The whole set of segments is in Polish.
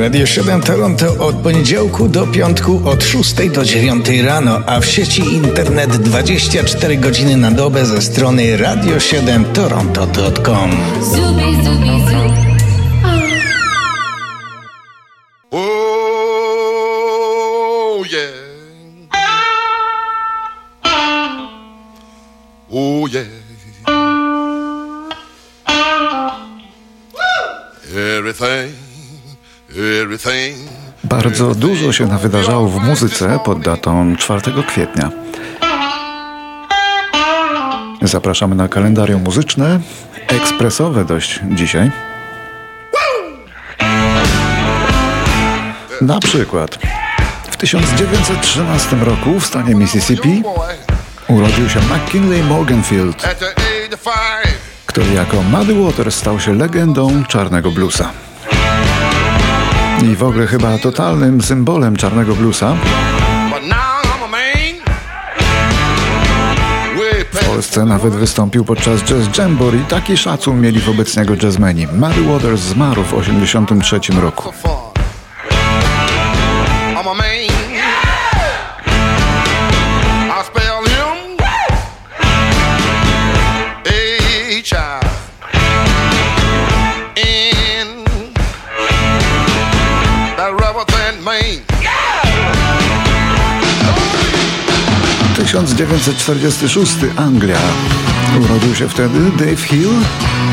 Radio 7 Toronto od poniedziałku do piątku od 6 do 9 rano, a w sieci internet 24 godziny na dobę ze strony radio7toronto.com. Zubi, zubi, zubi. Oh yeah. Oh yeah. Everything, everything. Bardzo dużo się wydarzało w muzyce pod datą 4 kwietnia. Zapraszamy na kalendarium muzyczne, ekspresowe dość dzisiaj. Na przykład w 1913 roku w stanie Mississippi urodził się McKinley Morganfield, który jako Muddy Waters stał się legendą czarnego bluesa. I w ogóle chyba totalnym symbolem czarnego bluesa. W Polsce nawet wystąpił podczas Jazz Jamboree. Taki szacun mieli wobec niego jazzmeni. Muddy Waters zmarł w 1983 roku. 1946 Anglia. Urodził się wtedy Dave Hill,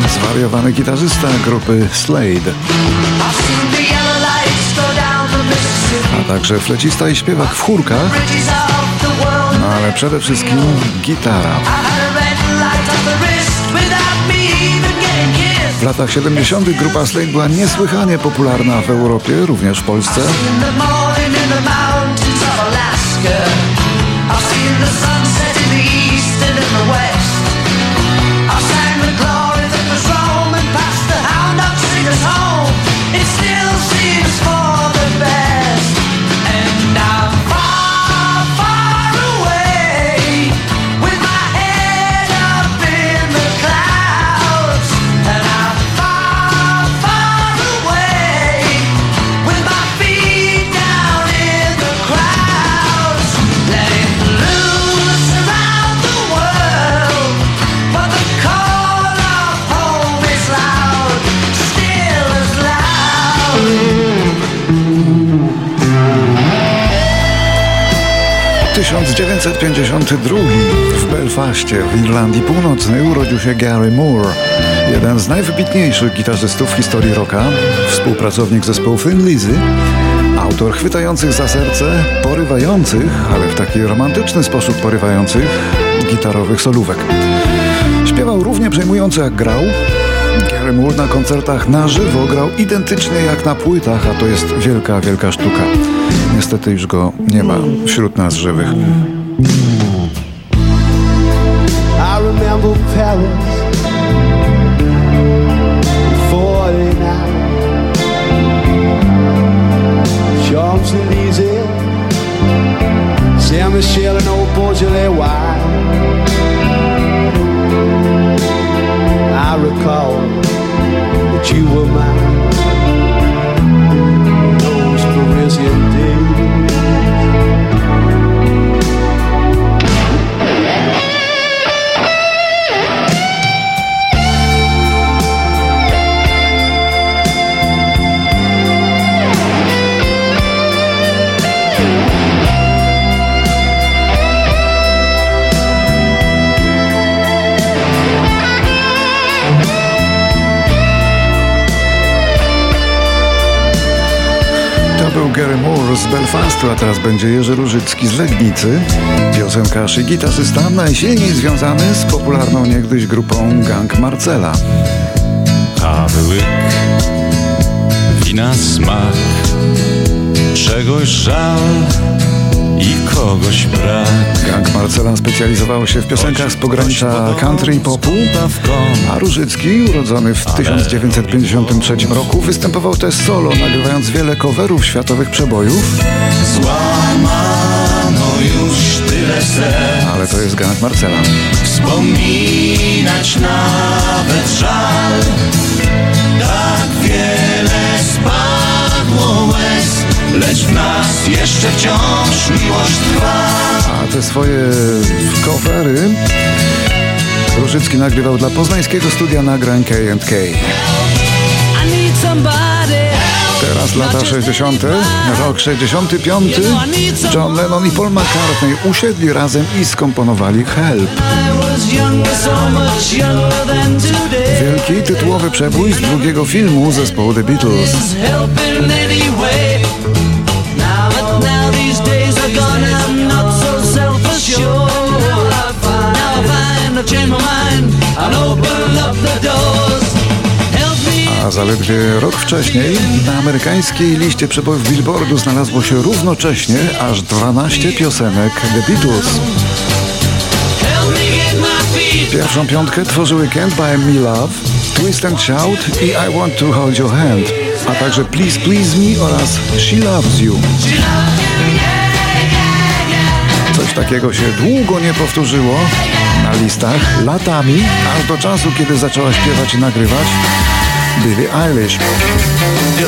zwariowany gitarzysta grupy Slade. A także flecista i śpiewak w chórkach, no ale przede wszystkim gitara. W latach 70. grupa Slade była niesłychanie popularna w Europie, również w Polsce. the sunset in the east and in the west. 1952 w Belfaście w Irlandii Północnej urodził się Gary Moore, jeden z najwybitniejszych gitarzystów w historii rocka, współpracownik zespołu Thin Lizzy, autor chwytających za serce, porywających, ale w taki romantyczny sposób porywających gitarowych solówek. Śpiewał równie przejmująco jak grał, Gary Moore na koncertach na żywo grał identycznie jak na płytach, a to jest wielka, wielka sztuka. Niestety już go nie ma wśród nas żywych. Champs-Élysées Saint-Michel and old Beaujolais wine z Belfastu, a teraz będzie Jerzy Różycki z Legnicy. Piosenkarz i gitarzysta najsilniej związany z popularną niegdyś grupą Gang Marcela. Kawy łyk, wina smak, czegoś żal i kogoś brak. Gang Marcela specjalizował się w piosenkach z pogranicza country i popu, a Różycki, urodzony w 1953 roku, występował też solo, nagrywając wiele coverów światowych przebojów. Złamano już tyle serc, ale to jest Gang Marcela. Wspominać nawet żal, tak wiele jeszcze wciąż miłość trwa. A te swoje covery Różycki nagrywał dla poznańskiego studia nagrań K&K. Teraz lata 60., rok 65. John Lennon i Paul McCartney usiedli razem i skomponowali Help. Wielki tytułowy przebój z drugiego filmu zespołu The Beatles. A zaledwie rok wcześniej na amerykańskiej liście przebojów Billboardu znalazło się równocześnie aż 12 piosenek The Beatles. Pierwszą piątkę tworzyły Can't Buy Me Love, Twist and Shout i I Want to Hold Your Hand, a także Please Please Me oraz She Loves You. Coś takiego się długo nie powtórzyło na listach, latami, aż do czasu, kiedy zaczęła śpiewać i nagrywać Billie Eilish. You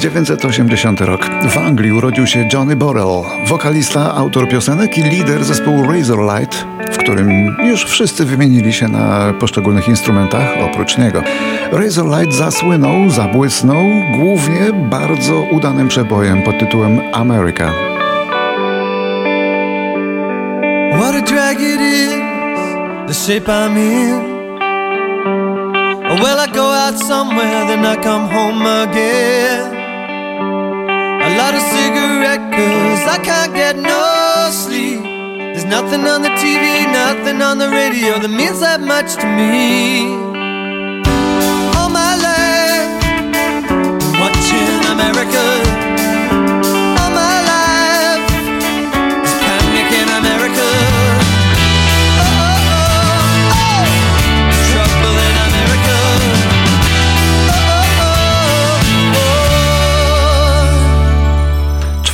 1980 rok. W Anglii urodził się Johnny Borrell, wokalista, autor piosenek i lider zespołu Razorlight, w którym już wszyscy wymienili się na poszczególnych instrumentach oprócz niego. Razorlight zasłynął, zabłysnął głównie bardzo udanym przebojem pod tytułem America. What a drag it is, the shape I'm in. Well, I go out somewhere, then I come home again. Light a cigarette, cause I can't get no sleep. There's nothing on the TV, nothing on the radio that means that much to me.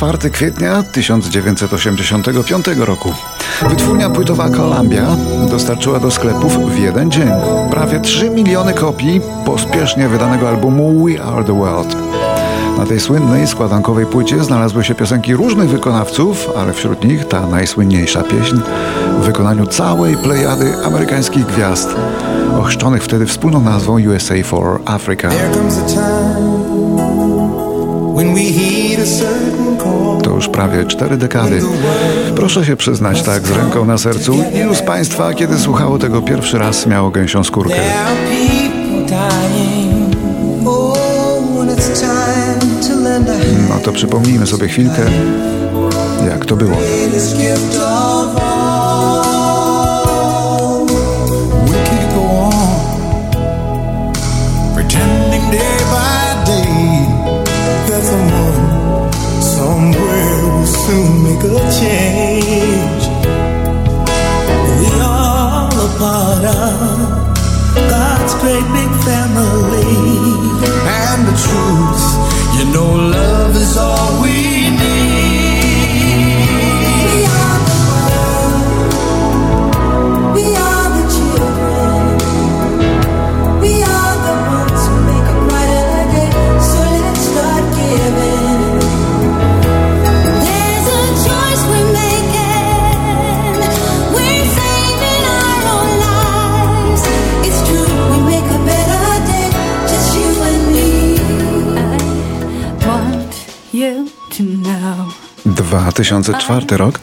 4 kwietnia 1985 roku. Wytwórnia płytowa Columbia dostarczyła do sklepów w jeden dzień prawie 3 miliony kopii pospiesznie wydanego albumu We Are the World. Na tej słynnej składankowej płycie znalazły się piosenki różnych wykonawców, ale wśród nich ta najsłynniejsza pieśń w wykonaniu całej plejady amerykańskich gwiazd, ochrzczonych wtedy wspólną nazwą USA for Africa. When we heed a certain już prawie cztery dekady. Proszę się przyznać tak z ręką na sercu, ilu z Państwa, kiedy słuchało tego pierwszy raz, miało gęsią skórkę? Oh. No to przypomnijmy sobie chwilkę, jak to było. Make a change. We all a part of God's great big family. And the truth, you know, love is all 2004 rok.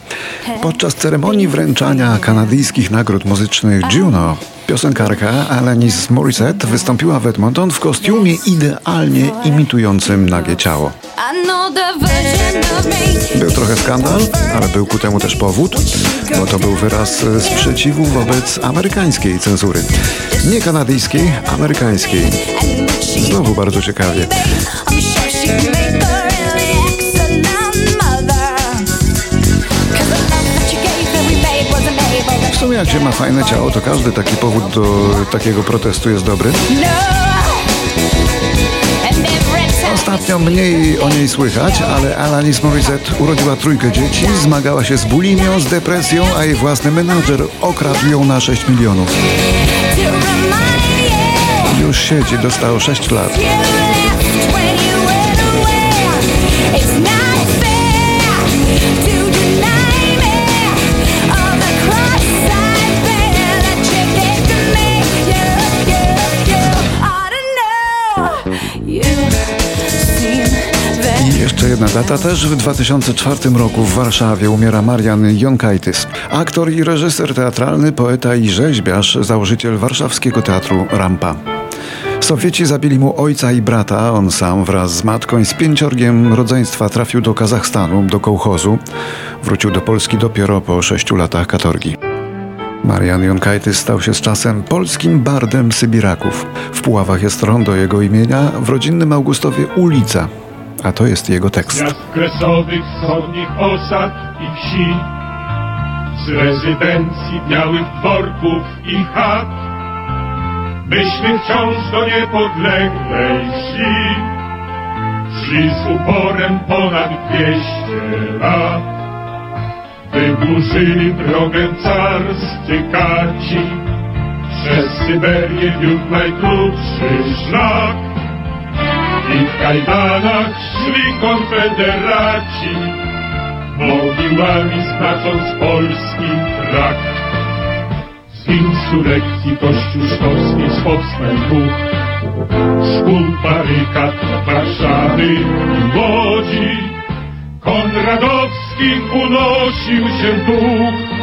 Podczas ceremonii wręczania kanadyjskich nagród muzycznych Juno, piosenkarka Alanis Morissette wystąpiła w Edmonton w kostiumie idealnie imitującym nagie ciało. Był trochę skandal, ale był ku temu też powód, bo to był wyraz sprzeciwu wobec amerykańskiej cenzury. Nie kanadyjskiej, amerykańskiej. Znowu bardzo ciekawie. Się się ma fajne ciało, to każdy taki powód do takiego protestu jest dobry. Ostatnio mniej o niej słychać, ale Alanis Morissette urodziła trójkę dzieci, zmagała się z bulimią, z depresją, a jej własny menadżer okradł ją na 6 milionów. Już siedzi, dostało 6 lat. Jedna data, też w 2004 roku w Warszawie umiera Marian Jonkajtys. Aktor i reżyser teatralny, poeta i rzeźbiarz, założyciel warszawskiego teatru Rampa. Sowieci zabili mu ojca i brata, on sam wraz z matką i z pięciorgiem rodzeństwa trafił do Kazachstanu, do kołchozu. Wrócił do Polski dopiero po sześciu latach katorgi. Marian Jonkajtys stał się z czasem polskim bardem Sybiraków. W Puławach jest rondo jego imienia, w rodzinnym Augustowie ulica, a to jest jego tekst. Miast kresowych, wschodnich osad i wsi Z rezydencji białych dworków i chat Myśmy wciąż do niepodległej wsi Szli z uporem ponad dwieście lat Wyburzyli drogę carscy kaci Przez Syberię wiódł najkrótszy szlak i w kajdanach szli konfederaci, mogiłami znacząc polski trak. Z insurrekcji kościuszkowskiej z powstań dwóch, szkół barykad Warszawy i Łodzi, Konradowskich unosił się duch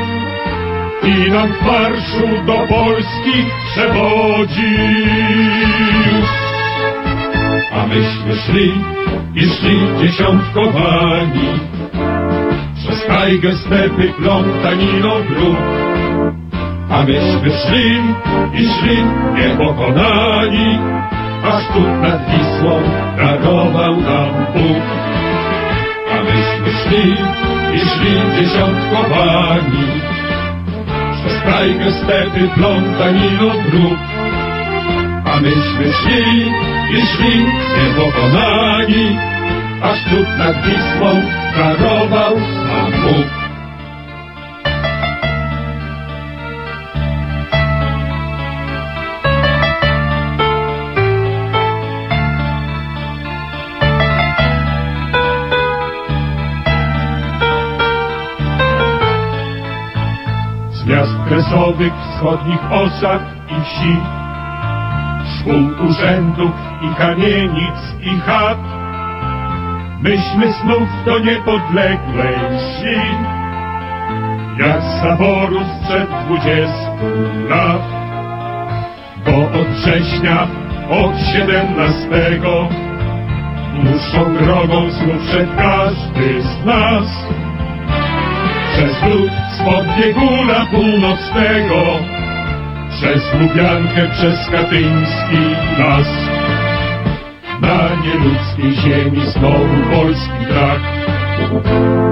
i nam w marszu do Polski przewodził. Myśmy szli i szli dziesiątkowani. Przez tajgę, stepy, plątaniną dróg A myśmy szli i szli niepokonani. Aż tu nad Wisłą darował nam Bóg. A myśmy szli i szli dziesiątkowani. Przez tajgę, stepy, plątaniną dróg a myśmy szli i szli niepokonani, aż cud nad Wisłą darował nam Bóg. Z miast kresowych, wschodnich osad i wsi szkół, urzędów i kamienic i chat. Myśmy znów do niepodległej wsi, jak z zaboru sprzed dwudziestu lat. Bo od września, od siedemnastego, dłuższą drogą znów szedł każdy z nas. Przez lód spod bieguna północnego, przez Lubiankę, przez Katyński las. Na nieludzkiej ziemi znowu polski brak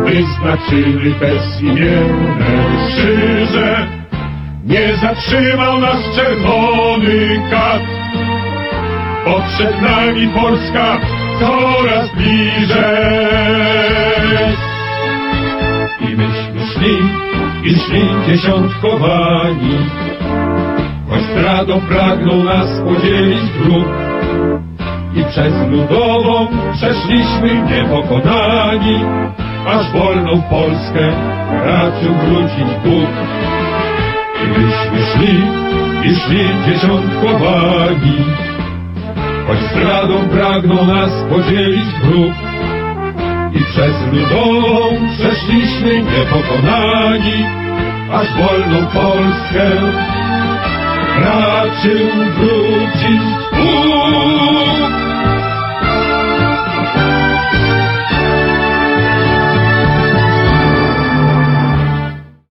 wyznaczyli bezimienne krzyże. Nie zatrzymał nas czerwony kat, bo przed nami Polska coraz bliżej. I myśmy szli, i szli dziesiątkowani, zdradą pragnął nas podzielić wróg. I przez ludową przeszliśmy niepokonani, aż wolną Polskę raczył wrócić Bóg. I myśmy szli, i szli dziesiątkowani, choć zdradą pragnął nas podzielić wróg. I przez ludową przeszliśmy niepokonani, aż wolną Polskę raczył wrócić Bóg.